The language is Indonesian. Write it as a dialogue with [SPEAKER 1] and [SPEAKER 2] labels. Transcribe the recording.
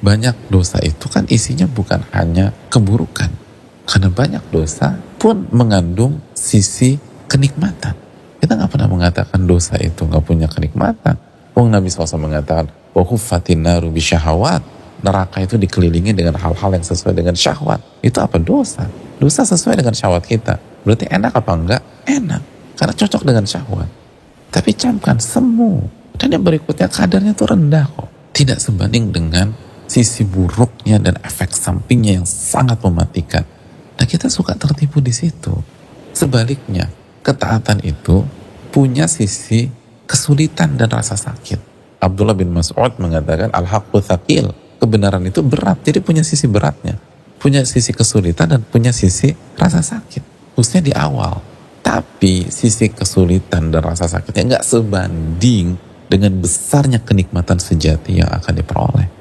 [SPEAKER 1] banyak dosa itu kan isinya bukan hanya keburukan. Karena banyak dosa pun mengandung sisi kenikmatan. Kita nggak pernah mengatakan dosa itu nggak punya kenikmatan. Wong Nabi SAW mengatakan, "Wahufatin naru syahwat." Neraka itu dikelilingi dengan hal-hal yang sesuai dengan syahwat. Itu apa dosa? Dosa sesuai dengan syahwat kita. Berarti enak apa enggak? Enak. Karena cocok dengan syahwat. Tapi camkan semu. Dan yang berikutnya kadarnya itu rendah kok. Tidak sebanding dengan sisi buruknya dan efek sampingnya yang sangat mematikan. Nah kita suka tertipu di situ. Sebaliknya, ketaatan itu punya sisi kesulitan dan rasa sakit. Abdullah bin Mas'ud mengatakan al-haqqu thaqil. Kebenaran itu berat, jadi punya sisi beratnya. Punya sisi kesulitan dan punya sisi rasa sakit. Khususnya di awal. Tapi sisi kesulitan dan rasa sakitnya nggak sebanding dengan besarnya kenikmatan sejati yang akan diperoleh.